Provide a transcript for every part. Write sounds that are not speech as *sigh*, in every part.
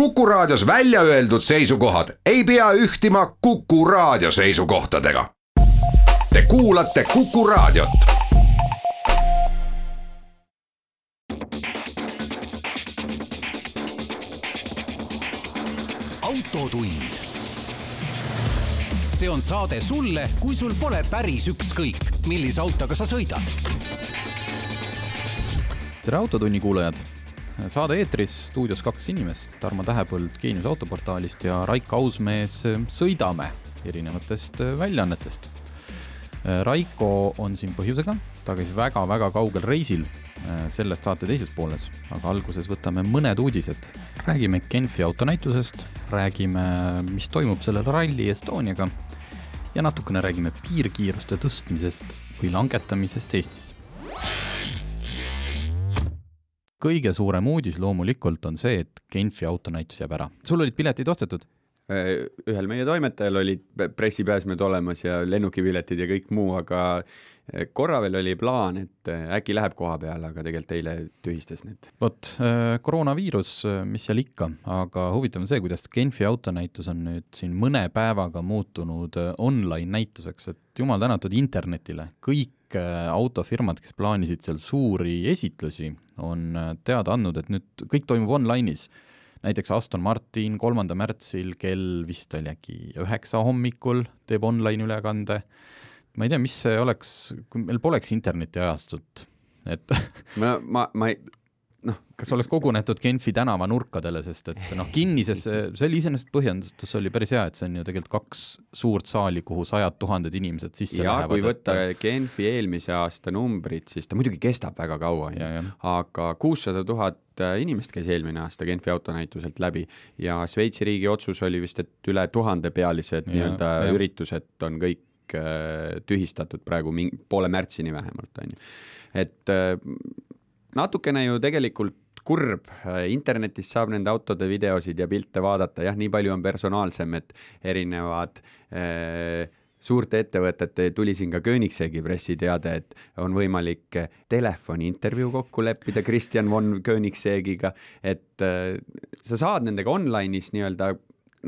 Kuku Raadios välja öeldud seisukohad ei pea ühtima Kuku Raadio seisukohtadega. Te kuulate Kuku Raadiot. autotund. see on saade sulle, kui sul pole päris ükskõik, millise autoga sa sõidad. tere, Autotunni kuulajad saade eetris, stuudios kaks inimest, Tarmo Tähepõld Geenius autoportaalist ja Raik Ausmees Sõidame erinevatest väljaannetest. Raiko on siin põhjusega, ta käis väga-väga kaugel reisil sellest saate teises pooles, aga alguses võtame mõned uudised. räägime Genfi autonäitusest, räägime, mis toimub sellel Rally Estoniaga ja natukene räägime piirkiiruste tõstmisest või langetamisest Eestis kõige suurem uudis loomulikult on see, et Genfi autonäitus jääb ära. sul olid piletid ostetud? Äh, ühel meie toimetajal olid pressipääsmed olemas ja lennukipiletid ja kõik muu, aga korra veel oli plaan, et äh, äkki läheb koha peale, aga tegelikult eile tühistas need. vot, koroonaviirus, mis seal ikka, aga huvitav on see, kuidas Genfi autonäitus on nüüd siin mõne päevaga muutunud online näituseks, et jumal tänatud internetile, kõik autofirmad, kes plaanisid seal suuri esitlusi, on teada andnud, et nüüd kõik toimub online'is näiteks Aston Martin kolmanda märtsil kell vist oli äkki üheksa hommikul teeb online ülekande. Ma ei tea, mis see oleks, kui meil poleks internetiajastut, et *laughs* ma, ma, ma ei, noh, kas oleks kogunetud Genfi tänava nurkadele, sest et noh, kinnises, see oli iseenesest põhjendus oli päris hea, et see on ju tegelikult kaks suurt saali, kuhu sajad tuhanded inimesed sisse ja, lähevad. kui võtta et... Genfi eelmise aasta numbrid, siis ta muidugi kestab väga kaua, aga kuussada tuhat inimest käis eelmine aasta Genfi autonäituselt läbi ja Šveitsi riigi otsus oli vist, et üle tuhandepealised nii-öelda üritused on kõik äh, tühistatud praegu mingi, poole märtsini vähemalt, on ju. et äh, natukene ju tegelikult kurb, internetis saab nende autode videosid ja pilte vaadata, jah, nii palju on personaalsem, et erinevad äh, suurte ettevõtete tuli siin ka Koenigseggi pressiteade, et on võimalik telefoniintervjuu kokku leppida Kristjan von Koenigsegiga, et äh, sa saad nendega online'is nii-öelda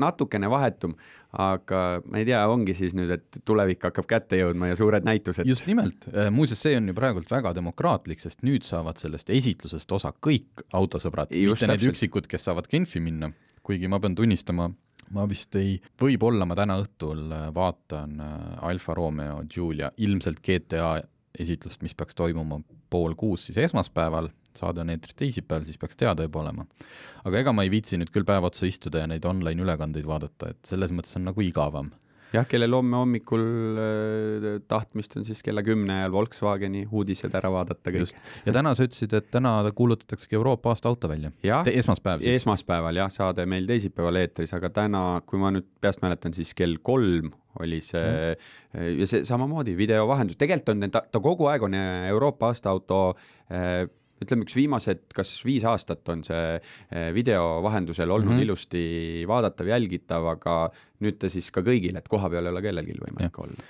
natukene vahetum, aga ma ei tea, ongi siis nüüd, et tulevik hakkab kätte jõudma ja suured näitused. just nimelt, äh, muuseas, see on ju praegult väga demokraatlik, sest nüüd saavad sellest esitlusest osa kõik autosõbrad, mitte need üksikud, kes saavad Genfi minna, kuigi ma pean tunnistama, ma vist ei, võib-olla ma täna õhtul äh, vaatan äh, Alfa Romeo Giulia ilmselt GTA esitlust, mis peaks toimuma pool kuus siis esmaspäeval, saade on eetris teisipäeval, siis peaks teada juba olema. aga ega ma ei viitsi nüüd küll päev otsa istuda ja neid online ülekandeid vaadata, et selles mõttes on nagu igavam jah, kellel homme hommikul äh, tahtmist on siis kella kümne ajal Volkswageni uudised ära vaadata kõik. ja täna sa ütlesid, et täna kuulutataksegi Euroopa aasta auto välja. esmaspäev siis? esmaspäeval jah, saade meil teisipäeval eetris, aga täna, kui ma nüüd peast mäletan, siis kell kolm oli see mm. ja see samamoodi videovahendus, tegelikult on ta, ta kogu aeg on Euroopa aasta auto äh, ütleme, üks viimased, kas viis aastat on see eh, video vahendusel olnud mm -hmm. ilusti vaadatav, jälgitav, aga nüüd ta siis ka kõigil, et kohapeal ei ole kellelgi võimalik ja. olla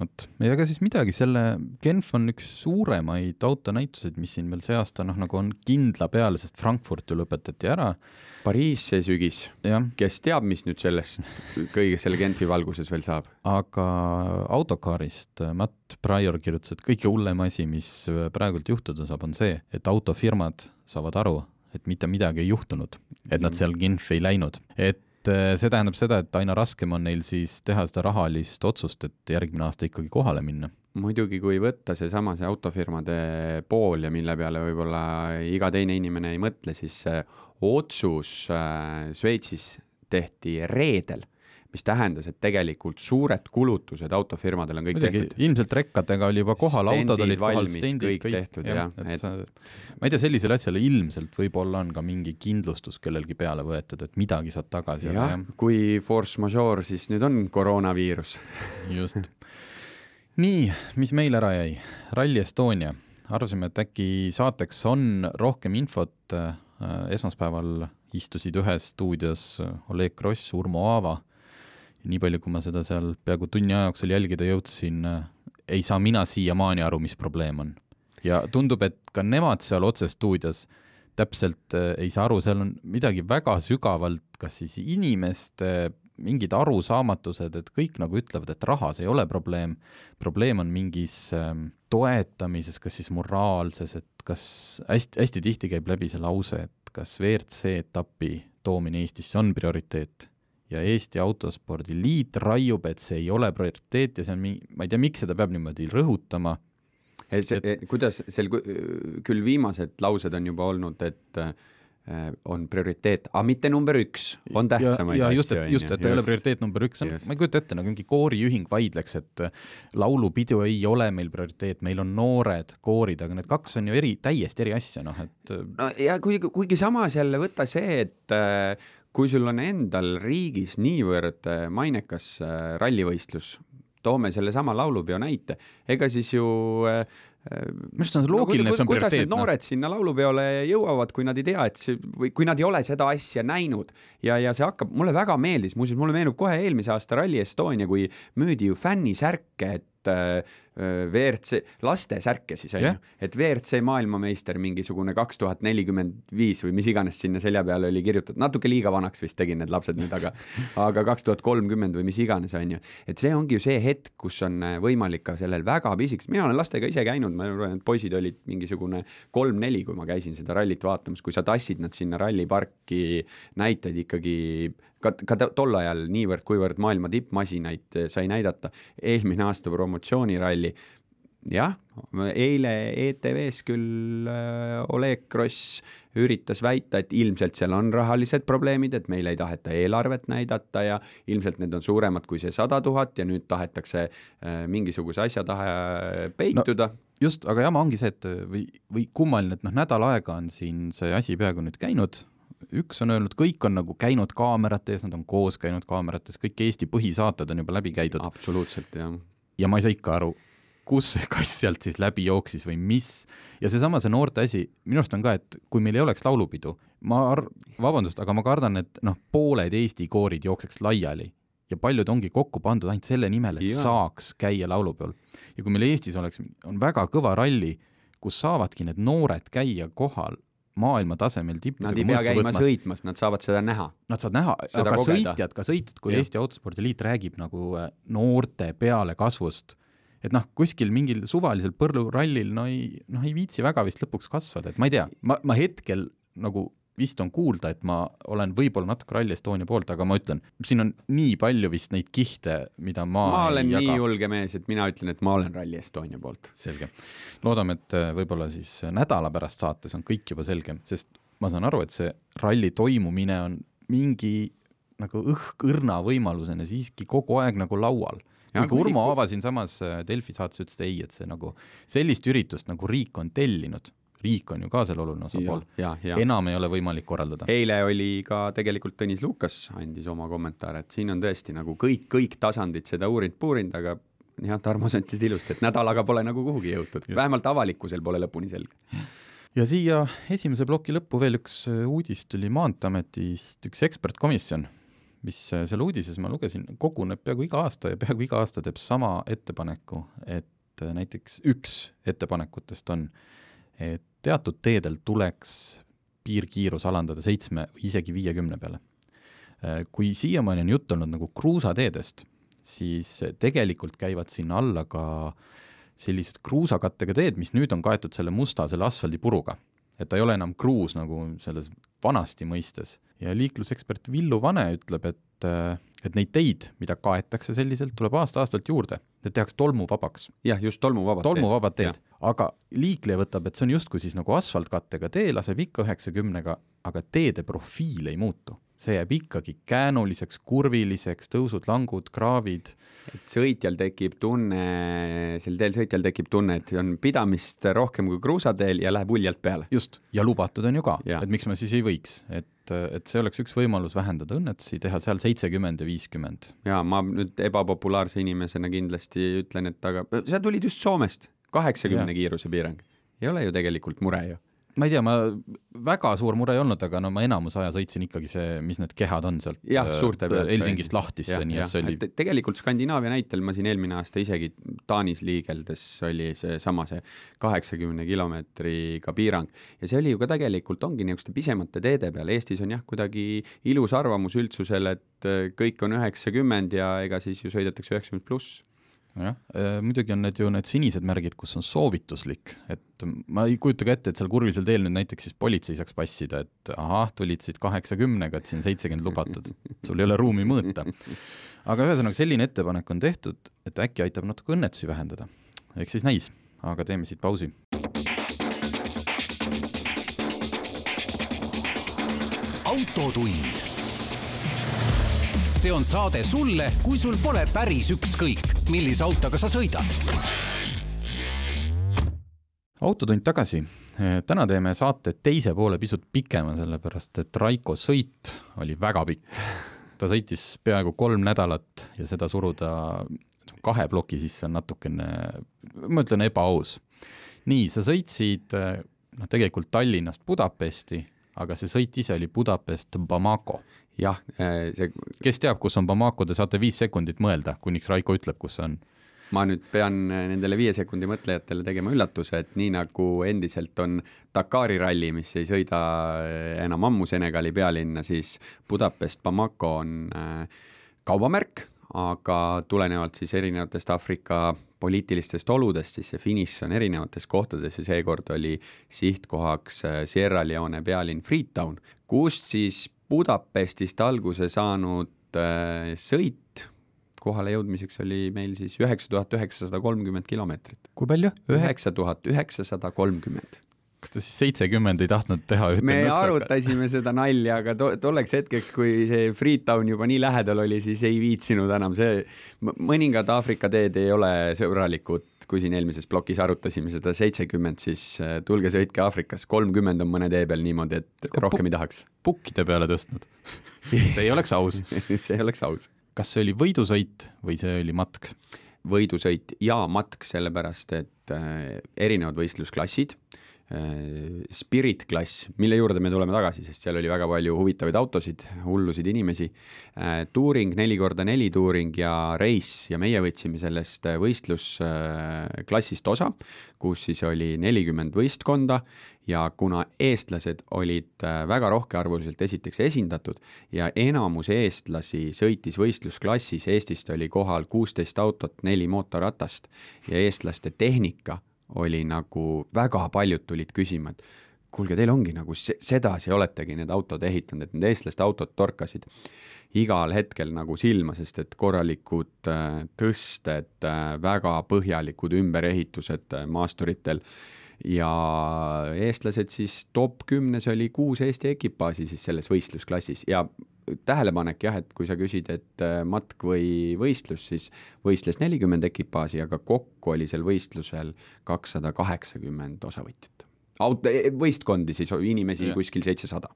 vot, ega siis midagi, selle Genf on üks suuremaid autonäituseid, mis siin veel see aasta noh, nagu on kindla peale, sest Frankfurt ju lõpetati ära. Pariis see sügis, kes teab, mis nüüd sellest kõige selle Genfi valguses veel saab? aga autokaarist Matt Prior kirjutas, et kõige hullem asi, mis praegult juhtuda saab, on see, et autofirmad saavad aru, et mitte midagi ei juhtunud, et nad mhm. seal Genfi ei läinud, et et äh, see tähendab seda, et aina raskem on neil siis teha seda rahalist otsust, et järgmine aasta ikkagi kohale minna. muidugi, kui võtta seesama see autofirmade pool ja mille peale võib-olla iga teine inimene ei mõtle, siis see otsus äh, Šveitsis tehti reedel mis tähendas, et tegelikult suured kulutused autofirmadel on kõik Muidugi, tehtud. ilmselt rekkadega oli juba kohal, autod olid kohal, stendid, kõik, kõik tehtud jah, jah, et, et sa, ma ei tea, sellisele asjale ilmselt võib-olla on ka mingi kindlustus kellelgi peale võetud, et midagi saad tagasi. jah ja., kui force majeure, siis nüüd on koroonaviirus *laughs* just. nii, mis meil ära jäi? Rally Estonia, arvasime, et äkki saateks on rohkem infot äh,, esmaspäeval istusid ühes stuudios Oleg Gross, Urmo Aava nii palju, kui ma seda seal peaaegu tunni aja jooksul jälgida jõudsin, äh, ei saa mina siiamaani aru, mis probleem on. ja tundub, et ka nemad seal otsestuudios täpselt äh, ei saa aru, seal on midagi väga sügavalt, kas siis inimeste mingid arusaamatused, et kõik nagu ütlevad, et rahas ei ole probleem, probleem on mingis ähm, toetamises, kas siis moraalses, et kas hästi, hästi tihti käib läbi see lause, et kas WRC etapi toomine Eestisse on prioriteet ja Eesti Autospordi Liit raiub, et see ei ole prioriteet ja see on mingi, ma ei tea, miks seda peab niimoodi rõhutama. see, et... kuidas seal küll viimased laused on juba olnud, et Äh, on prioriteet, aga mitte number üks, on tähtsamaid ja just, et just, et ta ei ole prioriteet number üks, ma ei kujuta ette, nagu mingi kooriühing vaidleks, et äh, laulupidu ei ole meil prioriteet, meil on noored koorid, aga need kaks on ju eri, täiesti eri asja, noh et. Äh, no ja kuigi, kuigi samas jälle võtta see, et kui sul on endal riigis niivõrd mainekas rallivõistlus, toome sellesama laulupeo näite, ega siis ju äh, minu arust on loogiline no,, et see on prioriteet. kuidas need noored no? sinna laulupeole jõuavad, kui nad ei tea, et see või kui nad ei ole seda asja näinud ja, ja see hakkab, mulle väga meeldis, muuseas mulle meenub kohe eelmise aasta Rally Estonia, kui müüdi ju fännisärke, et äh, Äh, WRC, laste särke siis on ju, et WRC maailmameister mingisugune kaks tuhat nelikümmend viis või mis iganes sinna selja peale oli kirjutatud, natuke liiga vanaks vist tegin need lapsed nüüd, aga *laughs* aga kaks tuhat kolmkümmend või mis iganes on ju, et see ongi ju see hetk, kus on äh, võimalik ka sellel väga pisikesel, mina olen lastega ise käinud, ma arvan, et poisid olid mingisugune kolm-neli, kui ma käisin seda rallit vaatamas, kui sa tassid nad sinna ralliparki, näitaid ikkagi ka, ka tol ajal niivõrd-kuivõrd maailma tippmasinaid eh, sai näidata, eelmine aasta promotsiooniralli, jah, eile ETV-s küll äh, Oleg Gross üritas väita, et ilmselt seal on rahalised probleemid, et meile ei taheta eelarvet näidata ja ilmselt need on suuremad kui see sada tuhat ja nüüd tahetakse äh, mingisuguse asja taha peituda. No just, aga jama ongi see, et või, või kummaline, et noh, nädal aega on siin see asi peaaegu nüüd käinud, üks on öelnud, kõik on nagu käinud kaamerate ees, nad on koos käinud kaamerates, kõik Eesti põhisaated on juba läbi käidud. absoluutselt, jah. ja ma ei saa ikka aru, kus see kass sealt siis läbi jooksis või mis. ja seesama, see noorte asi, minu arust on ka, et kui meil ei oleks laulupidu, ma ar-, vabandust, aga ma kardan, et noh, pooled Eesti koorid jookseks laiali ja paljud ongi kokku pandud ainult selle nimel, et ja. saaks käia laulupeol. ja kui meil Eestis oleks, on väga kõva ralli, kus saavadki need noored käia kohal maailma tasemel tippudega Nad ei pea käima võtmas. sõitmas, nad saavad seda näha. Nad saavad näha, aga kogeda. sõitjad, ka sõitjad, kui ja. Eesti Autospordiliit räägib nagu äh, noorte pealekasvust, et noh, kuskil mingil suvalisel põrlurallil no ei, noh ei viitsi väga vist lõpuks kasvada, et ma ei tea, ma, ma hetkel nagu vist on kuulda, et ma olen võib-olla natuke Rally Estonia poolt, aga ma ütlen, siin on nii palju vist neid kihte, mida ma ma olen nii jaga. julge mees, et mina ütlen, et ma olen Rally Estonia poolt. selge. loodame, et äh, võib-olla siis nädala pärast saates on kõik juba selgem, sest ma saan aru, et see ralli toimumine on mingi nagu õhk-õrna võimalusena siiski kogu aeg nagu laual kuigi Urmo Aava siinsamas äh, Delfi saates ütles, et ei, et see nagu sellist üritust nagu riik on tellinud riik on ju ka seal oluline osapool, enam ei ole võimalik korraldada. eile oli ka tegelikult Tõnis Lukas andis oma kommentaare, et siin on tõesti nagu kõik, kõik tasandid seda uurinud-puurinud, aga jah, Tarmo ütlesid ilusti, et nädalaga pole nagu kuhugi jõutud, vähemalt avalikkusel pole lõpuni selge. ja siia esimese ploki lõppu veel üks äh, uudis tuli Maanteeametist, üks ekspertkomisjon, mis äh, selle uudises ma lugesin, koguneb peaaegu iga aasta ja peaaegu iga aasta teeb sama ettepaneku, et äh, näiteks üks ettepanekutest on, et teatud teedel tuleks piirkiirus alandada seitsme isegi viiekümne peale. Kui siiamaani on jutt olnud nagu kruusateedest, siis tegelikult käivad sinna alla ka sellised kruusakattega teed, mis nüüd on kaetud selle musta, selle asfaldipuruga. et ta ei ole enam kruus nagu selles vanasti mõistes. ja liiklusekspert Villu Vane ütleb, et, et neid teid, mida kaetakse selliselt, tuleb aasta-aastalt juurde need tehakse tolmuvabaks. jah, just tolmuvabad teed. tolmuvabad teed, aga liikleja võtab, et see on justkui siis nagu asfaltkattega tee, laseb ikka üheksakümnega, aga teede profiil ei muutu. See jääb ikkagi käänuliseks, kurviliseks, tõusud-langud, kraavid. et sõitjal tekib tunne, sel teel sõitjal tekib tunne, et on pidamist rohkem kui kruusateel ja läheb uljalt peale. just, ja lubatud on ju ka, et miks ma siis ei võiks, et et, et see oleks üks võimalus vähendada õnnetusi, teha seal seitsekümmend ja viiskümmend. jaa, ma nüüd ebapopulaarse inimesena kindlasti ütlen, et aga sa tulid just Soomest, kaheksakümne kiiruse piirang. ei ole ju tegelikult mure ju ma ei tea, ma väga suur mure ei olnud, aga no ma enamus aja sõitsin ikkagi see, mis need kehad on sealt jah, suurte pealt Helsingist lahtisse, nii et see oli Te, tegelikult Skandinaavia näitel ma siin eelmine aasta isegi Taanis liigeldes oli seesama see kaheksakümne kilomeetriga piirang. Ja see oli ju ka tegelikult ongi niisuguste pisemate teede peal, Eestis on jah, kuidagi ilus arvamus üldsusel, et kõik on üheksakümmend ja ega siis ju sõidetakse üheksakümmend pluss jah, äh, muidugi on need ju need sinised märgid, kus on soovituslik, et ma ei kujuta ka ette, et seal kurvisel teel nüüd näiteks siis politsei saaks passida, et ahah, tulid siit kaheksakümnega, et siin seitsekümmend lubatud, sul ei ole ruumi mõõta. aga ühesõnaga, selline ettepanek on tehtud, et äkki aitab natuke õnnetusi vähendada. eks siis näis, aga teeme siit pausi. autotund see on saade sulle, kui sul pole päris ükskõik, millise autoga sa sõidad. autotund tagasi. täna teeme saate teise poole pisut pikema, sellepärast et Raiko sõit oli väga pikk. ta sõitis peaaegu kolm nädalat ja seda suruda kahe ploki sisse on natukene, ma ütlen, ebaaus. nii, sa sõitsid noh, tegelikult Tallinnast Budapesti, aga see sõit ise oli Budapest Bamako jah, äh, see kes teab, kus on Bamako, te saate viis sekundit mõelda, kuniks Raiko ütleb, kus see on. ma nüüd pean äh, nendele viie sekundi mõtlejatele tegema üllatuse, et nii nagu endiselt on Dakari ralli, mis ei sõida äh, enam ammu Senegali pealinna, siis Budapest Bamako on kaubamärk, aga tulenevalt siis erinevatest Aafrika poliitilistest oludest, siis see finiš on erinevates kohtades ja seekord oli sihtkohaks Sierra Leone pealinn Freetown, kust siis Budapestist alguse saanud äh, sõit kohale jõudmiseks oli meil siis üheksa tuhat üheksasada kolmkümmend kilomeetrit. kui palju? üheksa tuhat üheksasada kolmkümmend. Kas te siis seitsekümmend ei tahtnud teha ühte me nõksaga? arutasime seda nalja, aga to tolleks hetkeks, kui see Freetown juba nii lähedal oli, siis ei viitsinud enam see, mõningad Aafrika teed ei ole sõbralikud kui siin eelmises plokis arutasime seda seitsekümmend, siis äh, tulge sõitke Aafrikas, kolmkümmend on mõne tee peal niimoodi, et rohkem ei tahaks. pukkide peale tõstnud see ei oleks aus *laughs* see ei oleks aus. kas see oli võidusõit või see oli matk? võidusõit ja matk, sellepärast et äh, erinevad võistlusklassid Äh, Spirit klass, mille juurde me tuleme tagasi, sest seal oli väga palju huvitavaid autosid, hullusid inimesi. Äh, Touring, neli korda neli Touring ja Race ja meie võtsime sellest äh, võistlusklassist osa, kus siis oli nelikümmend võistkonda ja kuna eestlased olid väga rohkearvuliselt esiteks esindatud ja enamus eestlasi sõitis võistlusklassis, Eestist oli kohal kuusteist autot, neli mootorratast ja eestlaste tehnika oli nagu väga paljud tulid küsima, et kuulge, teil ongi nagu sedasi oletegi need autod ehitanud, et need eestlaste autod torkasid igal hetkel nagu silma, sest et korralikud äh, tõsted, äh, väga põhjalikud ümberehitused äh, maasturitel. Ja eestlased siis top kümnes oli kuus Eesti ekipaaži siis selles võistlusklassis ja tähelepanek jah, et kui sa küsid, et äh, matk või võistlus, siis võistles nelikümmend ekipaaži, aga kokku oli sel võistlusel kakssada kaheksakümmend osavõtjat. aut-, e, võistkondi siis, inimesi ja. kuskil seitsesada.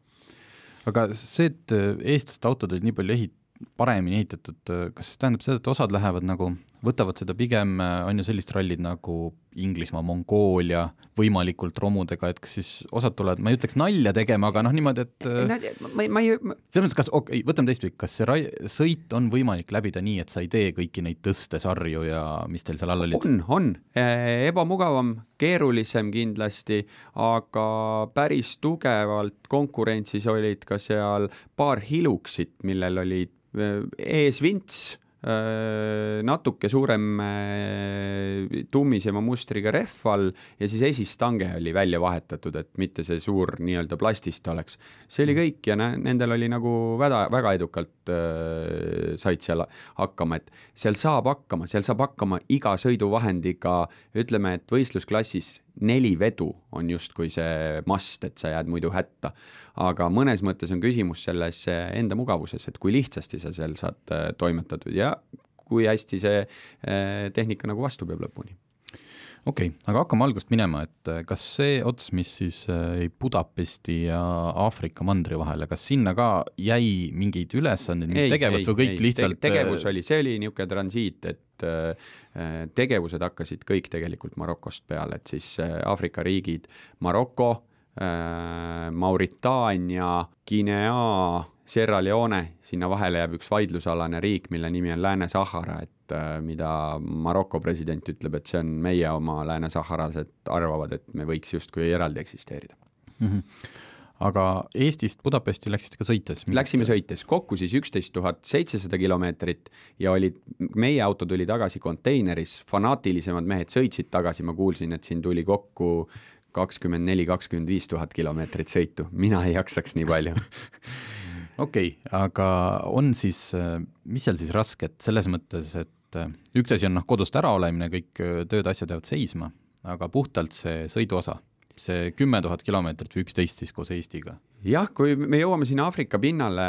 aga see, et äh, eestlaste autod olid nii palju ehit-, paremini ehitatud, kas see tähendab seda, et osad lähevad nagu, võtavad seda pigem, on ju sellised rallid nagu Inglismaa, Mongoolia, võimalikult romudega, et kas siis osad tulevad, ma ei ütleks nalja tegema, aga noh, niimoodi, et ma, ma ei selles mõttes, kas, okei okay,, võtame teistpidi, kas see rai-, sõit on võimalik läbida nii, et sa ei tee kõiki neid tõstesarju ja mis teil seal all olid? on, on, ebamugavam, keerulisem kindlasti, aga päris tugevalt konkurentsis olid ka seal paar hiluksit, millel olid ees vints, äh, natuke suurem tummisema mustriga rehv all ja siis esistange oli välja vahetatud, et mitte see suur nii-öelda plastist oleks. see oli kõik ja nendel oli nagu väga, väga edukalt äh, said seal hakkama, et seal saab hakkama, seal saab hakkama iga sõiduvahendiga, ütleme, et võistlusklassis neli vedu on justkui see must, et sa jääd muidu hätta. aga mõnes mõttes on küsimus selles enda mugavuses, et kui lihtsasti sa seal saad äh, toimetatud ja kui hästi see äh, tehnika nagu vastu peab lõpuni okei okay,, aga hakkame algusest minema, et äh, kas see ots, mis siis jäi Budapesti ja Aafrika mandri vahele, kas sinna ka jäi mingeid ülesandeid, mingit tegevust või kõik ei, lihtsalt te tegevus oli, see oli niisugune transiit, et Äh, tegevused hakkasid kõik tegelikult Marokost peale, et siis äh, Aafrika riigid, Maroko, äh, Mauritaania, Guinea, Sierra Leone, sinna vahele jääb üks vaidlusalane riik, mille nimi on Lääne-Sahara, et äh, mida Maroko president ütleb, et see on meie oma Lääne-Saharased arvavad, et me võiks justkui eraldi eksisteerida mm. -hmm aga Eestist Budapesti läksite ka sõites? Läksime sõites, kokku siis üksteist tuhat seitsesada kilomeetrit ja olid, meie auto tuli tagasi konteineris, fanaatilisemad mehed sõitsid tagasi, ma kuulsin, et siin tuli kokku kakskümmend neli, kakskümmend viis tuhat kilomeetrit sõitu, mina ei jaksaks nii palju. *laughs* Okei okay,, aga on siis, mis seal siis rasket selles mõttes, et üks asi on noh, kodust ära olemine, kõik tööd, asjad jäävad seisma, aga puhtalt see sõiduosa see kümme tuhat kilomeetrit või üksteist siis koos Eestiga? jah, kui me jõuame sinna Aafrika pinnale,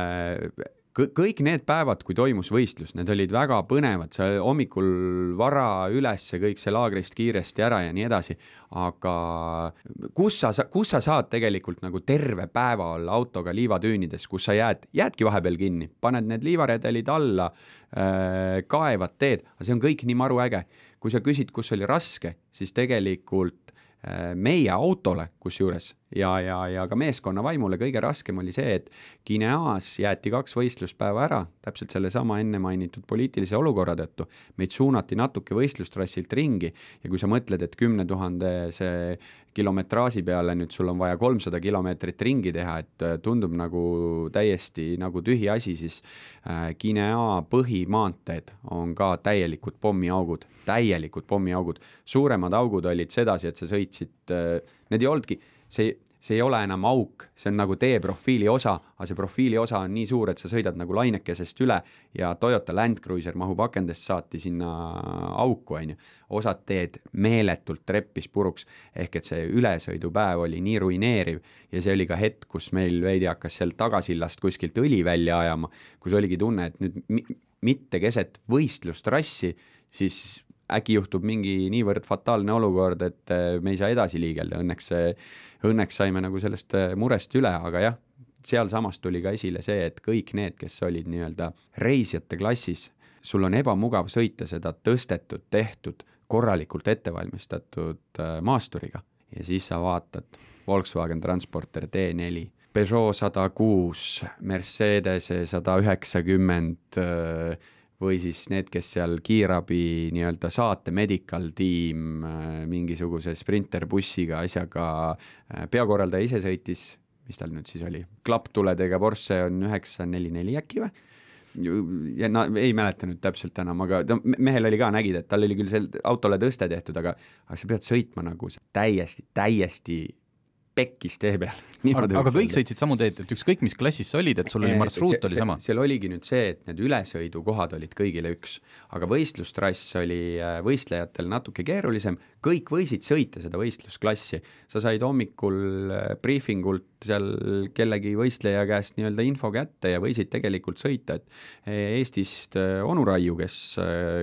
kõik need päevad, kui toimus võistlus, need olid väga põnevad, sa hommikul vara üles, kõik see laagrist kiiresti ära ja nii edasi, aga kus sa, kus sa saad tegelikult nagu terve päeva olla autoga liivatüünides, kus sa jääd, jäädki vahepeal kinni, paned need liivaredelid alla äh,, kaevad teed, aga see on kõik nii maru äge. kui sa küsid, kus oli raske, siis tegelikult Äh, meie autole kusjuures ja, ja, ja ka meeskonna vaimule kõige raskem oli see, et Guineas jäeti kaks võistluspäeva ära, täpselt sellesama enne mainitud poliitilise olukorra tõttu. meid suunati natuke võistlustrassilt ringi ja kui sa mõtled, et kümne tuhandese kilometraaži peale nüüd sul on vaja kolmsada kilomeetrit ringi teha, et äh, tundub nagu täiesti nagu tühi asi, siis äh, Guinea põhimaanteed on ka täielikud pommiaugud, täielikud pommiaugud. suuremad augud olid sedasi, et sa sõitsid, äh, need ei olnudki, see see ei ole enam auk, see on nagu tee profiili osa, aga see profiili osa on nii suur, et sa sõidad nagu lainekesest üle ja Toyota Land Cruiser mahub akendest saati sinna auku, on ju. osad teed meeletult treppis puruks, ehk et see ülesõidupäev oli nii ruineeriv ja see oli ka hetk, kus meil veidi hakkas seal tagasillast kuskilt õli välja ajama, kus oligi tunne, et nüüd mitte keset võistlustrassi, siis äkki juhtub mingi niivõrd fataalne olukord, et äh, me ei saa edasi liigelda, õnneks, õnneks saime nagu sellest äh, murest üle, aga jah, sealsamas tuli ka esile see, et kõik need, kes olid nii-öelda reisijate klassis, sul on ebamugav sõita seda tõstetud, tehtud, korralikult ettevalmistatud äh, maasturiga. Ja siis sa vaatad Volkswagen Transporter D4, Peugeot sada kuus, Mercedes sada üheksakümmend või siis need, kes seal kiirabi nii-öelda saate medical tiim äh, mingisuguse sprinterbussiga asjaga, äh, peakorraldaja ise sõitis, mis tal nüüd siis oli, klapptuledega Porsche on üheksa neli neli äkki või? ja no ei mäleta nüüd täpselt enam, aga no mehel oli ka, nägid, et tal oli küll seal autole tõste tehtud, aga aga sa pead sõitma nagu täiesti, täiesti pekkis tee peal. *laughs* aga, aga kõik sõitsid samu teed, et ükskõik mis klassis sa olid, et sul oli marsruut oli sama? seal oligi nüüd see, et need ülesõidukohad olid kõigile üks, aga võistlustrass oli äh, võistlejatel natuke keerulisem, kõik võisid sõita seda võistlusklassi, sa said hommikul äh, briifingult seal kellegi võistleja käest nii-öelda info kätte ja võisid tegelikult sõita, et äh, Eestist onu Raiu, kes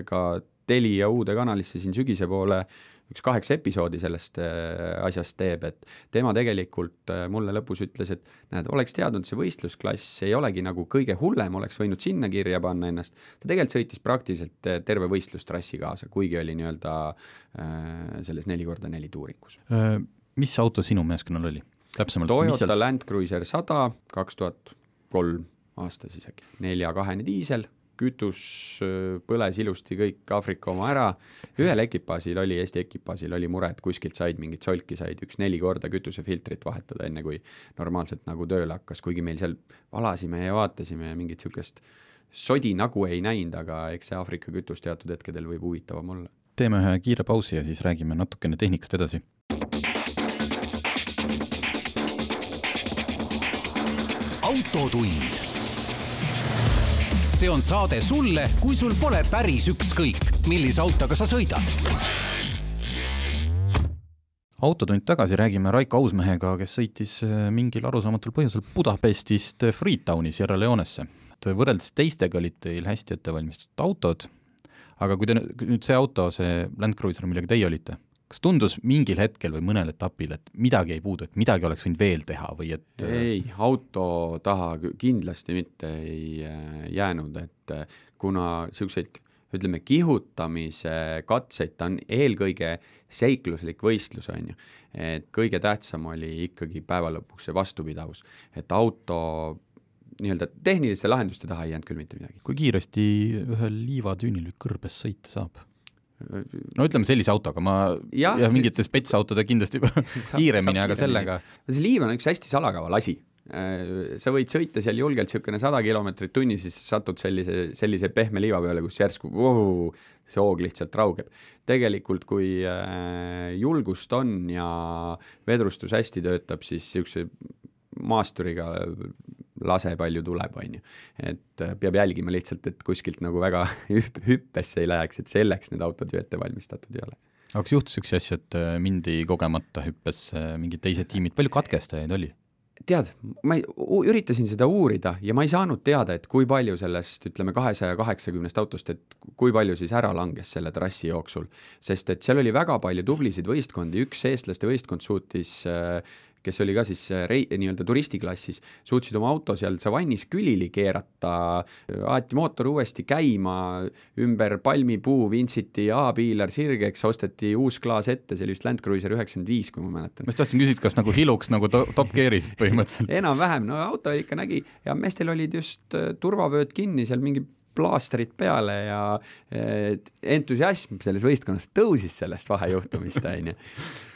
ka Telia uude kanalisse siin sügise poole üks kaheksa episoodi sellest äh, asjast teeb, et tema tegelikult äh, mulle lõpus ütles, et näed, oleks teadnud, see võistlusklass ei olegi nagu kõige hullem, oleks võinud sinna kirja panna ennast, ta tegelikult sõitis praktiliselt äh, terve võistlustrassi kaasa, kuigi oli nii-öelda selles neli korda neli tuuringus. mis auto sinu meeskonnal oli? täpsemalt? Toyota seal... Land Cruiser sada, kaks tuhat kolm aasta siis äkki, nelja-kahene diisel kütus põles ilusti kõik Aafrika oma ära, ühel ekipaažil oli, Eesti ekipaažil oli mure, et kuskilt said mingit solki, said üks neli korda kütusefiltrit vahetada, enne kui normaalselt nagu tööle hakkas, kuigi meil seal valasime ja vaatasime ja mingit niisugust sodi nagu ei näinud, aga eks see Aafrika kütus teatud hetkedel võib huvitavam olla. teeme ühe kiire pausi ja siis räägime natukene tehnikast edasi. autotund see on saade sulle, kui sul pole päris ükskõik, millise autoga sa sõidad. autotund tagasi räägime Raiko Ausmehega, kes sõitis äh, mingil arusaamatul põhjusel Budapestist Freetowni Sierra Leonesse. et võrreldes teistega olid teil hästi ettevalmistatud autod, aga kui te nüüd see auto, see Land Cruiser, millega teie olite, kas tundus mingil hetkel või mõnel etapil, et midagi jäi puudu, et midagi oleks võinud veel teha või et äh, ei, auto taha kindlasti mitte ei äh, jäänud, et äh, kuna niisuguseid ütleme, kihutamise katseid, ta on eelkõige seikluslik võistlus, on ju. et kõige tähtsam oli ikkagi päeva lõpuks see vastupidavus, et auto nii-öelda tehniliste lahenduste taha ei jäänud küll mitte midagi. kui kiiresti ühel liivatüünil kõrbes sõita saab? No ütleme sellise autoga, ma jah ja, mingite spetsautode kindlasti *laughs* kiiremini, aga sellega. see liiv on üks hästi salakaval asi. Äh, sa võid sõita seal julgelt niisugune sada kilomeetrit tunnis, siis satud sellise, sellise pehme liiva peale, kus järsku voo, see hoog lihtsalt raugeb. tegelikult, kui äh, julgust on ja vedrustus hästi töötab, siis niisuguse maasturiga lase palju tuleb, on ju. et äh, peab jälgima lihtsalt, et kuskilt nagu väga *laughs* hüppesse ei läheks, et selleks need autod ju ette valmistatud ei ole. aga kas juhtus niisuguseid asju, et äh, mindi kogemata hüppesse mingid teised tiimid, palju katkestajaid oli? tead, ma ei, üritasin seda uurida ja ma ei saanud teada, et kui palju sellest, ütleme, kahesaja kaheksakümnest autost, et kui palju siis ära langes selle trassi jooksul. sest et seal oli väga palju tublisid võistkondi, üks eestlaste võistkond suutis äh, kes oli ka siis äh, rei-, nii-öelda turistiklassis, suutsid oma auto seal savannis külili keerata, aeti mootor uuesti käima, ümber palmipuu vintsiti A-piilar sirgeks, osteti uus klaas ette, see oli vist Land Cruiser üheksakümmend viis, kui ma mäletan. ma just tahtsin küsida, kas nagu hiluks nagu to top gear'is põhimõtteliselt enam-vähem, no auto ikka nägi ja meestel olid just äh, turvavööd kinni, seal mingi plaastrid peale ja entusiasm selles võistkonnas tõusis sellest vahejuhtumist, *laughs* on ju.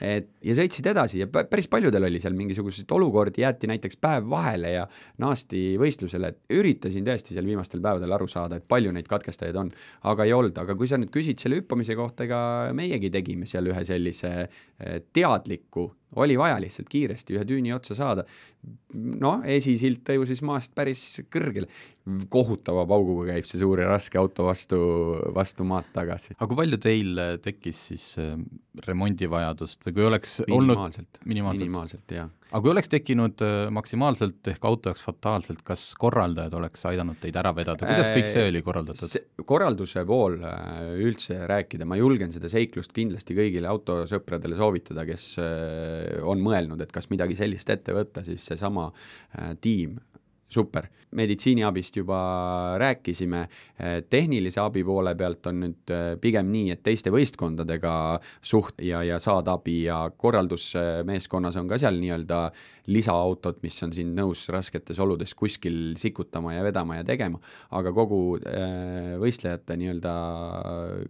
et ja sõitsid edasi ja päris paljudel oli seal mingisuguseid olukordi, jäeti näiteks päev vahele ja naasti võistlusele, et üritasin tõesti seal viimastel päevadel aru saada, et palju neid katkestajaid on, aga ei olnud, aga kui sa nüüd küsid selle hüppamise kohta, ega meiegi tegime seal ühe sellise eh, teadliku oli vaja lihtsalt kiiresti ühe tüüni otsa saada. noh, esisild tõusis maast päris kõrgele, kohutava pauguga käib see suur ja raske auto vastu, vastu maad tagasi. aga kui palju teil tekkis siis äh, remondivajadust või kui oleks minimaalselt olnud minimaalselt, minimaalselt, jah. aga kui oleks tekkinud äh, maksimaalselt ehk auto jaoks fataalselt, kas korraldajad oleks aidanud teid ära vedada, kuidas kõik see oli korraldatud? korralduse pool äh, üldse rääkida, ma julgen seda seiklust kindlasti kõigile autosõpradele soovitada, kes on mõelnud, et kas midagi sellist ette võtta, siis seesama tiim super, meditsiiniabist juba rääkisime, tehnilise abi poole pealt on nüüd äh, pigem nii, et teiste võistkondadega suht- ja, ja saad abi ja korraldusmeeskonnas on ka seal nii-öelda lisaautod, mis on sind nõus rasketes oludes kuskil sikutama ja vedama ja tegema, aga kogu äh, võistlejate nii-öelda,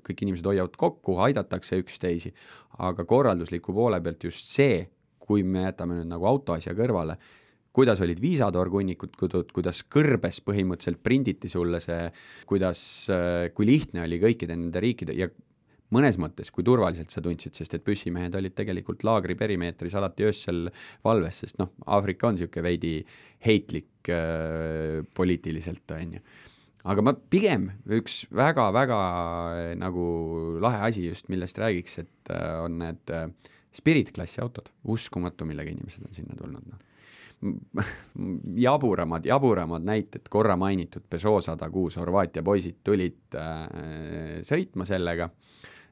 kõik inimesed hoiavad kokku, aidatakse üksteisi, aga korraldusliku poole pealt just see, kui me jätame nüüd nagu autoasja kõrvale, kuidas olid viisatorgunnikud, kuidas kõrbes põhimõtteliselt prinditi sulle see, kuidas, kui lihtne oli kõikide nende riikide ja mõnes mõttes, kui turvaliselt sa tundsid, sest et püssimehed olid tegelikult laagri perimeetris alati öösel valves, sest noh, Aafrika on niisugune veidi heitlik äh, poliitiliselt, on ju. aga ma pigem üks väga-väga äh, nagu lahe asi just, millest räägiks, et äh, on need äh, Spirit klassi autod, uskumatu, millega inimesed on sinna tulnud, noh *laughs* jaburamad, jaburamad näited, korra mainitud Peugeot sada kuus, Horvaatia poisid tulid äh, sõitma sellega,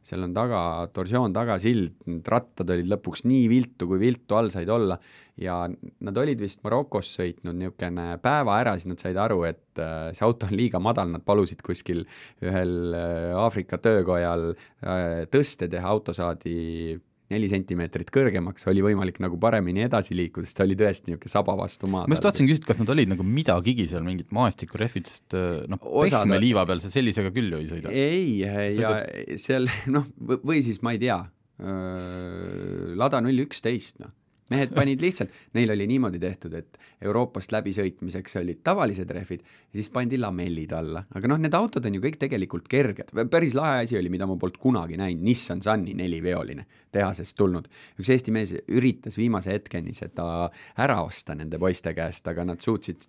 seal on taga torsioon, tagasild, need rattad olid lõpuks nii viltu, kui viltu all said olla. Ja nad olid vist Marokos sõitnud niisugune päeva ära, siis nad said aru, et äh, see auto on liiga madal, nad palusid kuskil ühel äh, Aafrika töökojal äh, tõste teha, auto saadi neli sentimeetrit kõrgemaks, oli võimalik nagu paremini edasi liikuda, sest ta oli tõesti niisugune saba vastu maad. ma just tahtsin küsida, kas nad olid nagu midagigi seal, mingit maastikurehvid, sest äh, noh, pehme liiva peal sa sellisega küll ju ei sõida. ei, ja seal noh, või siis ma ei tea, Lada null üksteist, noh mehed panid lihtsalt, neil oli niimoodi tehtud, et Euroopast läbisõitmiseks olid tavalised rehvid, siis pandi lamellid alla, aga noh, need autod on ju kõik tegelikult kerged, päris lahe asi oli, mida ma polnud kunagi näinud, Nissan Sunny neliveoline, tehasest tulnud. üks Eesti mees üritas viimase hetkeni seda ära osta nende poiste käest, aga nad suutsid,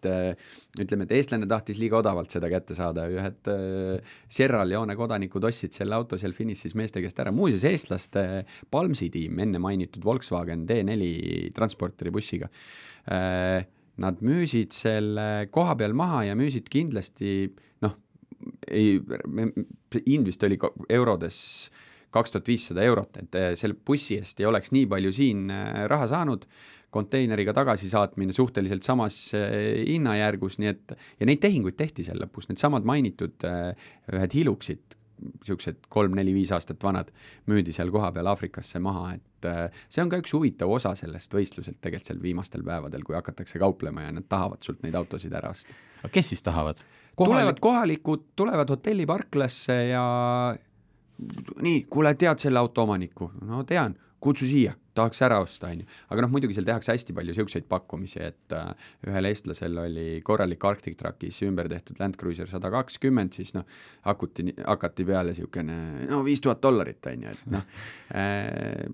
ütleme, et eestlane tahtis liiga odavalt seda kätte saada, ühed äh, Sierra Leone kodanikud ostsid selle auto seal finišis meeste käest ära, muuseas eestlaste Palmsi tiim, enne mainitud Volkswagen D4 transporteri bussiga. Äh, nad müüsid selle koha peal maha ja müüsid kindlasti noh, ei, hind vist oli eurodes kaks tuhat viissada eurot, et äh, selle bussi eest ei oleks nii palju siin äh, raha saanud, konteineriga tagasisaatmine suhteliselt samas hinnajärgus, nii et ja neid tehinguid tehti seal lõpus, needsamad mainitud ühed Hiluxid niisugused kolm-neli-viis aastat vanad, müüdi seal kohapeal Aafrikasse maha, et äh, see on ka üks huvitav osa sellest võistluselt tegelikult seal viimastel päevadel, kui hakatakse kauplema ja nad tahavad sult neid autosid ära osta. aga kes siis tahavad? Kohalik... tulevad kohalikud, tulevad hotelliparklasse ja nii, kuule, tead selle auto omanikku? no tean, kutsu siia tahaks ära osta, on ju. aga noh, muidugi seal tehakse hästi palju niisuguseid pakkumisi, et äh, ühel eestlasel oli korralik Arctic Truckis ümber tehtud Land Cruiser sada kakskümmend, siis noh, hakuti, hakati peale niisugune no viis tuhat dollarit, on ju, et noh äh,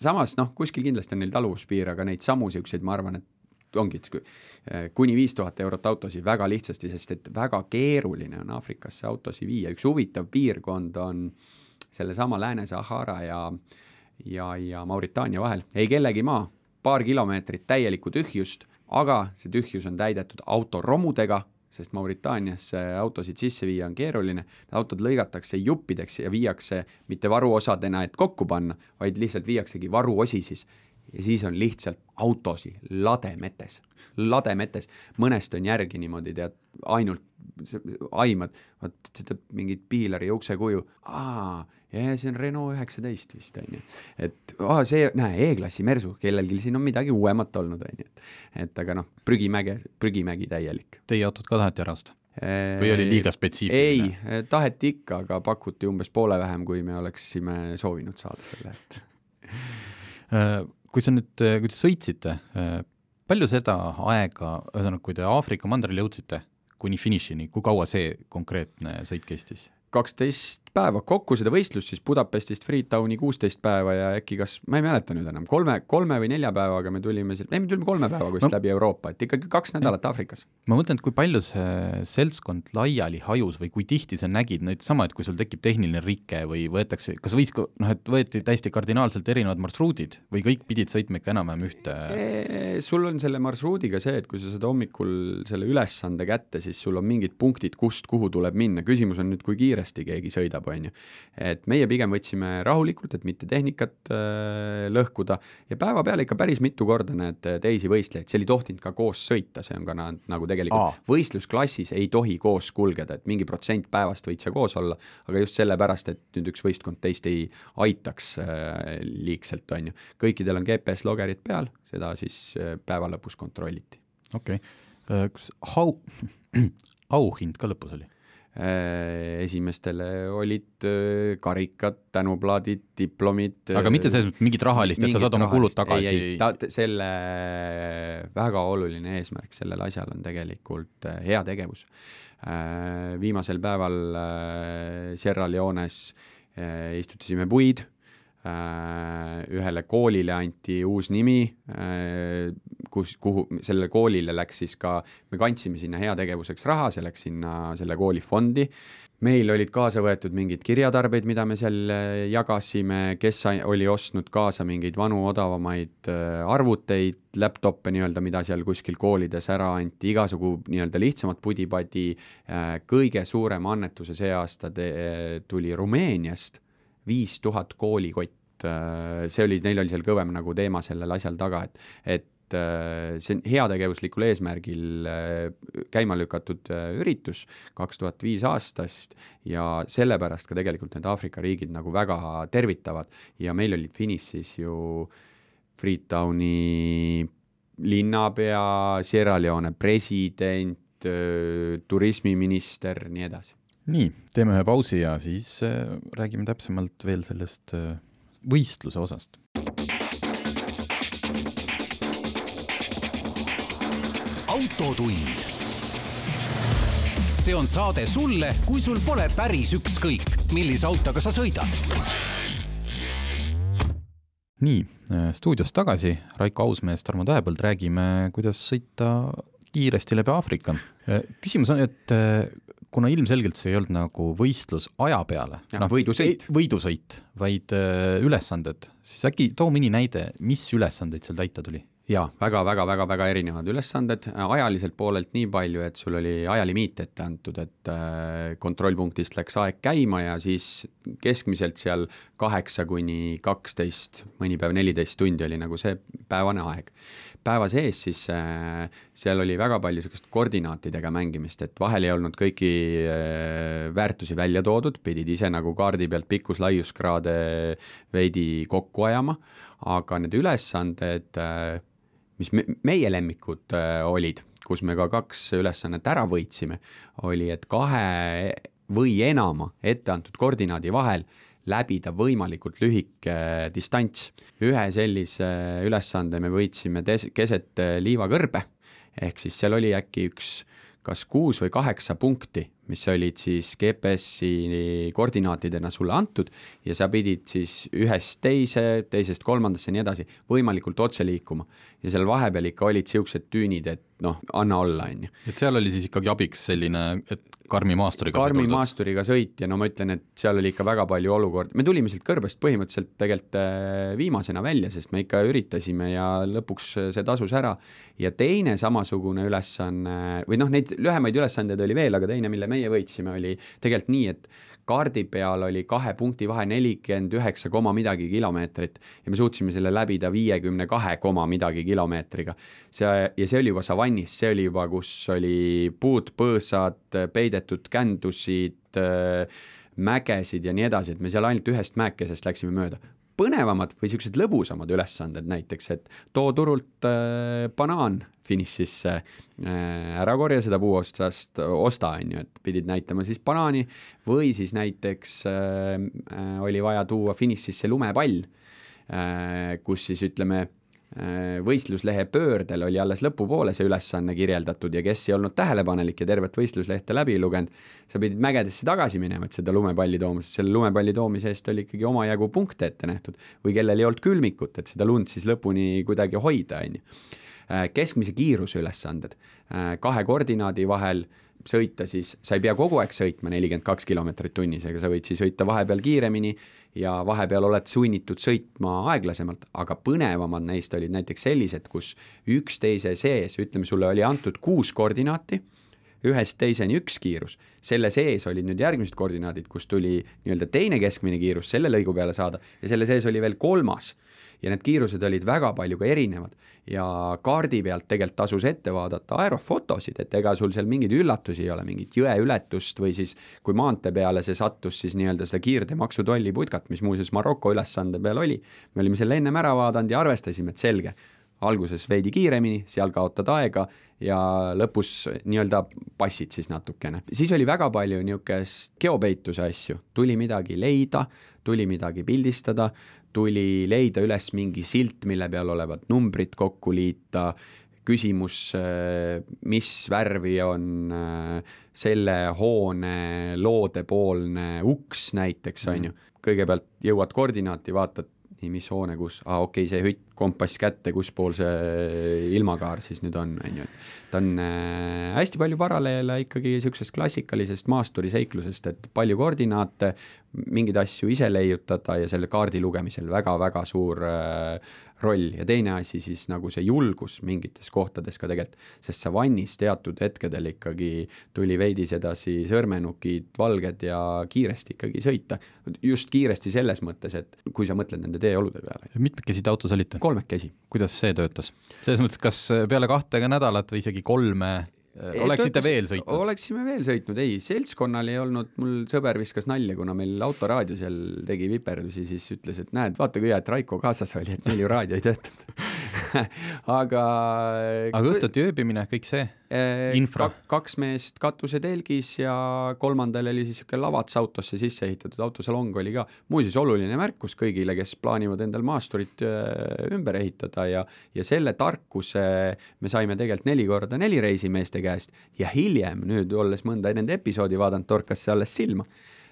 samas noh, kuskil kindlasti on neil taluvuspiir, aga neid samu niisuguseid, ma arvan, et ongi, äh, kuni viis tuhat eurot autosid väga lihtsasti, sest et väga keeruline on Aafrikasse autosid viia, üks huvitav piirkond on sellesama Lääne-Sahara ja äh, ja, ja Mauritaania vahel, ei kellegi maa, paar kilomeetrit täielikku tühjust, aga see tühjus on täidetud autoromudega, sest Mauritaaniasse autosid sisse viia on keeruline, autod lõigatakse juppideks ja viiakse mitte varuosadena, et kokku panna, vaid lihtsalt viiaksegi varuosi siis ja siis on lihtsalt autosid lademetes, lademetes, mõnest on järgi niimoodi tead, ainult aimad, vot seda mingit piilari uksekuju, aa ja see on Renault üheksateist vist on ju, et aa, see, näe, E-klassi Mersu, kellelgi siin on midagi uuemat olnud, on ju, et et aga noh, prügimäge, prügimägi täielik. Teie autot ka taheti ära osta? või oli liiga spetsiifiline? ei, taheti ikka, aga pakuti umbes poole vähem, kui me oleksime soovinud saada selle eest. Äh, kui sa nüüd, kui te sõitsite, äh, palju seda aega, ühesõnaga, kui te Aafrika mandrile jõudsite, kuni finišini, kui kaua see konkreetne sõit kestis? Kaksteist päeva, kokku seda võistlust siis Budapestist Freetowni kuusteist päeva ja äkki kas, ma ei mäleta nüüd enam, kolme, kolme või nelja päevaga me tulime, ei me tulime kolme päevaga vist no, läbi Euroopa, et ikkagi kaks nädalat Aafrikas. ma mõtlen, et kui palju see seltskond laiali hajus või kui tihti sa nägid nüüd sama, et kui sul tekib tehniline rike või võetakse, kas võis, noh, et võeti täiesti kardinaalselt erinevad marsruudid või kõik pidid sõitma ikka enam-vähem ühte? sul on selle marsruudiga see, et kui sa saad hommikul selle ülesande kätte, siis sul on mingid punktid, kust kuhu tuleb minna, küsimus on nüüd, kui kiire kiiresti keegi sõidab, on ju. et meie pigem võtsime rahulikult, et mitte tehnikat äh, lõhkuda ja päevapeal ikka päris mitu korda näed teisi võistlejaid, seal ei tohtinud ka koos sõita, see on ka na, nagu tegelikult Aa. võistlusklassis ei tohi koos kulgeda, et mingi protsent päevast võid sa koos olla, aga just sellepärast, et nüüd üks võistkond teist ei aitaks äh, liigselt, on ju. kõikidel on GPS-logerid peal, seda siis äh, päeva lõpus kontrolliti. okei okay., äh, kas au, *clears throat* auhind ka lõpus oli? Äh, esimestele olid äh, karikad, tänuplaadid, diplomid. aga mitte selles mõttes mingit rahalist, et sa saad oma kulud tagasi? ei, ei, ta, selle väga oluline eesmärk sellel asjal on tegelikult äh, heategevus. Viimasel päeval Sierra Leones istutasime puid Äh, ühele koolile anti uus nimi, äh, kus, kuhu, sellele koolile läks siis ka, me kandsime sinna heategevuseks raha, see läks sinna selle kooli fondi, meil olid kaasa võetud mingeid kirjatarbeid, mida me seal äh, jagasime, kes oli ostnud kaasa mingeid vanu odavamaid arvuteid, laptop'e nii-öelda, mida seal kuskil koolides ära anti, igasugu nii-öelda lihtsamat pudi-padi, kõige suurem annetuse see aasta tuli Rumeeniast viis tuhat koolikott, äh, see oli, neil oli seal kõvem nagu teema sellel asjal taga, et, et äh, see on heategevuslikul eesmärgil äh, käima lükatud üritus kaks tuhat viis aastast ja sellepärast ka tegelikult need Aafrika riigid nagu väga tervitavad ja meil olid finišis ju Freetowni linnapea, Sierra Leone president, turismiminister, nii edasi nii, teeme ühe pausi ja siis äh, räägime täpsemalt veel sellest äh, võistluse osast. Autotund. see on saade sulle, kui sul pole päris ükskõik, millise autoga sa sõidad. nii, äh, stuudios tagasi, Raiko Ausmees, Tarmo Tähepõld, räägime, kuidas sõita kiiresti läbi Aafrika. küsimus on, et kuna ilmselgelt see ei olnud nagu võistlus aja peale, noh, võidusõit, võidusõit, vaid äh, ülesanded, siis äkki too mõni näide, mis ülesandeid seal täita tuli? Jaa väga, väga, väga, väga erinevad ülesanded, ajaliselt poolelt nii palju, et sul oli ajalimiit ette antud, et äh, kontrollpunktist läks aeg käima ja siis keskmiselt seal kaheksa kuni kaksteist, mõni päev neliteist tundi oli nagu see päevane aeg. päeva sees siis äh, seal oli väga palju niisugust koordinaatidega mängimist, et vahel ei olnud kõiki äh, väärtusi välja toodud, pidid ise nagu kaardi pealt pikkus-laiuskraade veidi kokku ajama, aga need ülesanded mis me, meie lemmikud äh, olid, kus me ka kaks ülesannet ära võitsime, oli, et kahe või enama etteantud koordinaadi vahel läbida võimalikult lühike distants. ühe sellise ülesande me võitsime keset liivakõrbe, ehk siis seal oli äkki üks kas kuus või kaheksa punkti, mis olid siis GPS-i koordinaatidena sulle antud ja sa pidid siis ühest teise, teisest kolmandasse ja nii edasi võimalikult otse liikuma. ja seal vahepeal ikka olid niisugused tüünid, et noh, anna olla, on ju. et seal oli siis ikkagi abiks selline, et karmi maasturiga karmi maasturiga sõit ja no ma ütlen, et seal oli ikka väga palju olukordi, me tulime sealt kõrbest põhimõtteliselt tegelikult äh, viimasena välja, sest me ikka üritasime ja lõpuks see tasus ära. ja teine samasugune ülesanne või noh, neid lühemaid ülesandeid oli veel, aga teine, mille meie võitsime, oli tegelikult nii, et kaardi peal oli kahe punkti vahe nelikümmend üheksa koma midagi kilomeetrit ja me suutsime selle läbida viiekümne kahe koma midagi kilomeetriga. see, ja see oli juba savannis, see oli juba, kus oli puud, põõsad, peidetud kändusid, mägesid ja nii edasi, et me seal ainult ühest mäekesest läksime mööda põnevamad või niisugused lõbusamad ülesanded näiteks, et too turult äh, banaan finišisse äh,, ära korja seda puuotsast, osta, on ju, et pidid näitama siis banaani või siis näiteks äh, äh oli vaja tuua finišisse lumepall äh,, kus siis ütleme võistluslehe pöördel oli alles lõpupoole see ülesanne kirjeldatud ja kes ei olnud tähelepanelik ja tervet võistluslehte läbi lugenud, sa pidid mägedesse tagasi minema, et seda lumepalli tooma, sest selle lumepalli toomise eest oli ikkagi omajagu punkte ette nähtud. või kellel ei olnud külmikut, et seda lund siis lõpuni kuidagi hoida, on ju. Äh, keskmise kiiruse ülesanded, äh, kahe koordinaadi vahel sõita siis, sa ei pea kogu aeg sõitma nelikümmend kaks kilomeetrit tunnis, aga sa võid siis sõita vahepeal kiiremini ja vahepeal oled sunnitud sõitma aeglasemalt, aga põnevamad neist olid näiteks sellised, kus üksteise sees, ütleme, sulle oli antud kuus koordinaati, ühest teiseni üks kiirus, selle sees olid nüüd järgmised koordinaadid, kus tuli nii-öelda teine keskmine kiirus selle lõigu peale saada ja selle sees oli veel kolmas. Ja need kiirused olid väga palju ka erinevad. Ja kaardi pealt tegelikult tasus ette vaadata aerofotosid, et ega sul seal mingeid üllatusi ei ole, mingit jõeületust või siis kui maantee peale see sattus, siis nii-öelda seda kiirteemaksu tolliputkat, mis muuseas Maroko ülesande peal oli, me olime selle ennem ära vaadanud ja arvestasime, et selge, alguses veidi kiiremini, seal kaotad aega ja lõpus nii-öelda passid siis natukene. siis oli väga palju niisugust geopeituse asju, tuli midagi leida, tuli midagi pildistada, tuli leida üles mingi silt, mille peal olevat numbrid kokku liita, küsimus, mis värvi on selle hoone loodepoolne uks näiteks, on ju. kõigepealt jõuad koordinaati, vaatad, nii, mis hoone, kus, aa okei okay,, see hütt, kompass kätte, kus pool see ilmakaar siis nüüd on, on ju, et ta on äh, hästi palju paralleele ikkagi niisugusest klassikalisest maasturiseiklusest, et palju koordinaate, mingeid asju ise leiutada ja selle kaardi lugemisel väga-väga suur äh, roll ja teine asi siis nagu see julgus mingites kohtades ka tegelikult, sest savannis teatud hetkedel ikkagi tuli veidi sedasi sõrmenukid valged ja kiiresti ikkagi sõita. just kiiresti selles mõttes, et kui sa mõtled nende teeolude peale. mitmekesi te autos olite? kolmekesi. kuidas see töötas? selles mõttes, kas peale kahte nädalat või isegi kolme oleksite veel sõitnud? oleksime veel sõitnud, ei, seltskonnal ei olnud, mul sõber viskas nalja, kuna meil autoraadio seal tegi viperdusi, siis ütles, et näed, vaata kui hea, et Raiko kaasas oli, et meil ju raadio ei töötanud *laughs* *laughs* aga aga õhtuti ööbimine, kõik see eh, infra ka,? kaks meest katusetelgis ja kolmandal oli siis niisugune lavats autosse sisse ehitatud, autosalong oli ka, muuseas oluline märkus kõigile, kes plaanivad endal maasturit eh, ümber ehitada ja ja selle tarkuse me saime tegelikult neli korda neli reisimeeste käest ja hiljem, nüüd olles mõnda nende episoodi vaadanud, torkas see alles silma.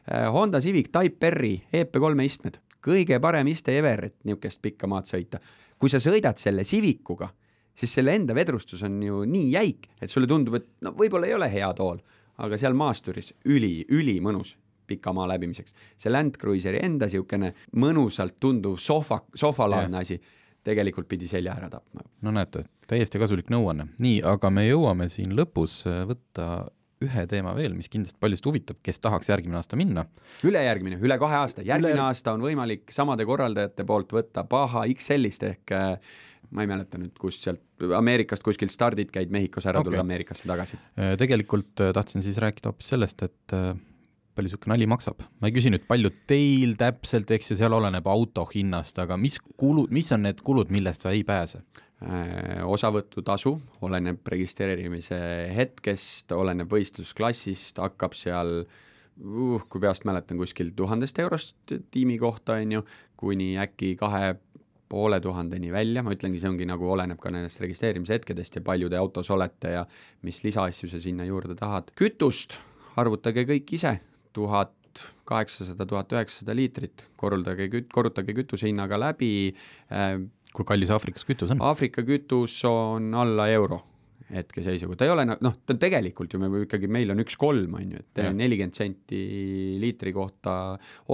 Honda Civic Type R-i EP3 istmed, kõige parem iste ever, et niisugust pikka maad sõita kui sa sõidad selle Civicuga, siis selle enda vedrustus on ju nii jäik, et sulle tundub, et no võib-olla ei ole hea tool, aga seal maasturis üli, ülimõnus pika maa läbimiseks. see Land Cruiseri enda niisugune mõnusalt tunduv sohva, sohvalaadne asi tegelikult pidi selja ära tapma. no näete, täiesti kasulik nõuanne. nii, aga me jõuame siin lõpus võtta ühe teema veel, mis kindlasti paljusid huvitab, kes tahaks järgmine aasta minna. ülejärgmine, üle kahe aasta, järgmine üle... aasta on võimalik samade korraldajate poolt võtta Baja XL-ist ehk äh, ma ei mäleta nüüd, kust sealt, Ameerikast kuskilt stardid käid Mehhikos ära okay., tuled Ameerikasse tagasi. Äh, tegelikult äh, tahtsin siis rääkida hoopis sellest, et palju niisugune nali maksab. ma ei küsi nüüd, palju teil täpselt, eks ju, seal oleneb auto hinnast, aga mis kulud, mis on need kulud, millest sa ei pääse? Äh, osavõtutasu oleneb registreerimise hetkest, oleneb võistlusklassist, hakkab seal uh, kui peast mäletan, kuskil tuhandest eurost tiimi kohta, on ju, kuni äkki kahe poole tuhandeni välja, ma ütlengi, see ongi nagu, oleneb ka nendest registreerimise hetkedest ja palju te autos olete ja mis lisaasju sa sinna juurde tahad. kütust arvutage kõik ise, tuhat kaheksasada, tuhat üheksasada liitrit, korraldage küt-, korrutage kütuse hinnaga läbi. Äh,, kui kallis Aafrikas kütus on? Aafrika kütus on alla euro hetkeseisuga, ta ei ole noh, ta on tegelikult ju me ikkagi, meil on üks kolm, on ju, et nelikümmend senti liitri kohta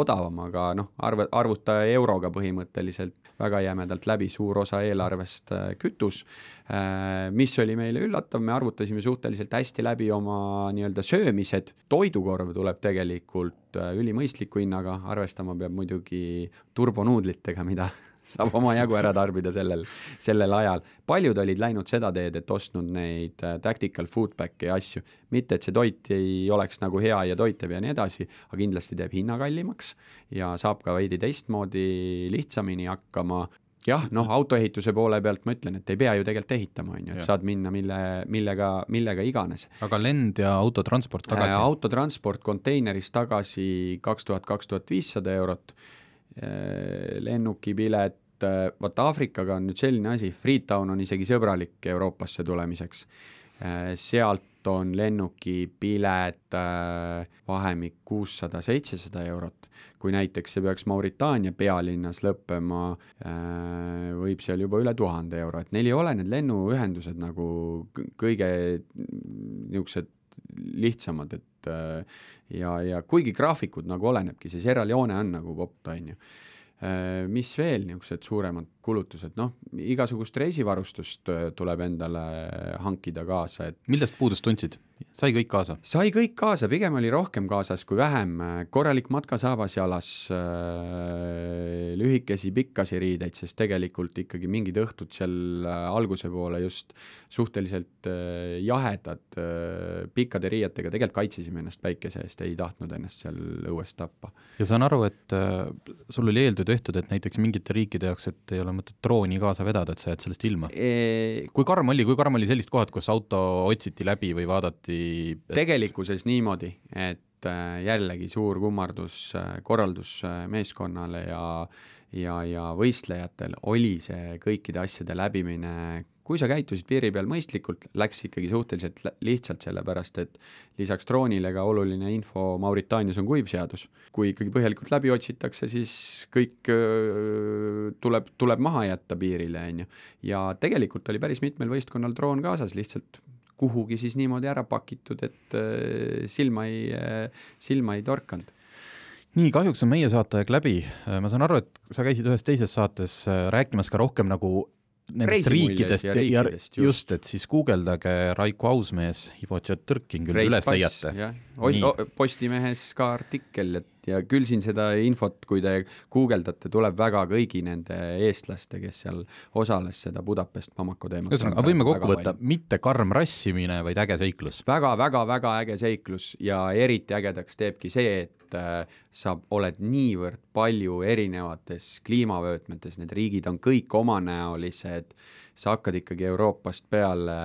odavam, aga noh, arve, arvuta euroga põhimõtteliselt väga jämedalt läbi suur osa eelarvest äh, kütus, äh, mis oli meile üllatav, me arvutasime suhteliselt hästi läbi oma nii-öelda söömised, toidukorv tuleb tegelikult äh, ülimõistliku hinnaga, arvestama peab muidugi turbonuudlitega, mida *laughs* *laughs* saab omajagu ära tarbida sellel, sellel ajal. paljud olid läinud seda teed, et ostnud neid äh, tactical food back'e ja asju, mitte et see toit ei oleks nagu hea ja toitev ja nii edasi, aga kindlasti teeb hinna kallimaks ja saab ka veidi teistmoodi, lihtsamini hakkama jah, noh, autoehituse poole pealt ma ütlen, et ei pea ju tegelikult ehitama, on ju, et saad minna mille, millega, millega iganes. aga lend ja autotransport tagasi äh,? autotransport konteinerist tagasi kaks tuhat, kaks tuhat viissada eurot lennukipilet, äh, vaata Aafrikaga on nüüd selline asi, Freetown on isegi sõbralik Euroopasse tulemiseks. Äh, sealt on lennukipilet vahemik kuussada, seitsesada eurot. kui näiteks see peaks Mauritaania pealinnas lõppema, võib seal juba üle tuhande euro, et neil ei ole need lennuühendused nagu kõige niisugused lihtsamad, et ja, ja kuigi graafikud nagu olenebki, see Sierra Leone on nagu popp, on ju. Äh, mis veel niisugused suuremad kulutused, noh, igasugust reisivarustust äh, tuleb endale hankida kaasa, et millest puudust tundsid? sai kõik kaasa? sai kõik kaasa, pigem oli rohkem kaasas kui vähem, korralik matkasaabas jalas äh,, lühikesi, pikkasi riideid, sest tegelikult ikkagi mingid õhtud seal äh, alguse poole just suhteliselt jahedad pikkade riietega tegelikult kaitsesime ennast päikese eest, ei tahtnud ennast seal õues tappa. ja saan aru, et sul oli eeltöö tehtud, et näiteks mingite riikide jaoks, et ei ole mõtet drooni kaasa vedada, et sa jääd sellest ilma e? kui karm oli, kui karm oli sellist kohad, kus auto otsiti läbi või vaadati et... tegelikkuses niimoodi, et äh, jällegi suur kummardus äh, korraldusmeeskonnale ja ja, ja võistlejatel oli see kõikide asjade läbimine kui sa käitusid piiri peal mõistlikult, läks ikkagi suhteliselt lihtsalt, sellepärast et lisaks droonile ka oluline info Mauritaanias on kuivseadus. kui ikkagi põhjalikult läbi otsitakse, siis kõik öö, tuleb, tuleb maha jätta piirile, on ju. ja tegelikult oli päris mitmel võistkonnal droon kaasas, lihtsalt kuhugi siis niimoodi ära pakitud, et silma ei, silma ei torkanud nii, kahjuks on meie saateaeg läbi, ma saan aru, et sa käisid ühes teises saates rääkimas ka rohkem nagu nendest riikidest ja, ja riikidest, just. just, et siis guugeldage Raiko Ausmees, Ivo Tšetõrkin küll üles leiate. Postimehes ka artikkel, et ja küll siin seda infot, kui te guugeldate, tuleb väga kõigi nende eestlaste, kes seal osales seda Budapest Bamako teemat. ühesõnaga, võime kokku võtta, mitte karm rassimine, vaid äge seiklus väga,. väga-väga-väga äge seiklus ja eriti ägedaks teebki see, et äh, sa oled niivõrd palju erinevates kliimavöötmetes, need riigid on kõik omanäolised sa hakkad ikkagi Euroopast peale,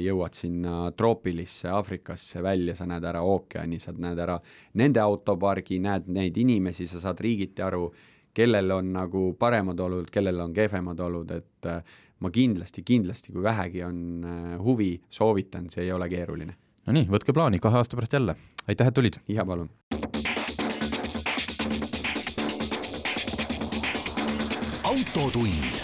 jõuad sinna troopilisse Aafrikasse välja, sa näed ära ookeani, sa näed ära nende autopargi, näed neid inimesi, sa saad riigiti aru, kellel on nagu paremad olud, kellel on kehvemad olud, et äh, ma kindlasti, kindlasti, kui vähegi on äh, huvi, soovitan, see ei ole keeruline. no nii, võtke plaani, kahe aasta pärast jälle. aitäh, et tulid! ja palun! autotund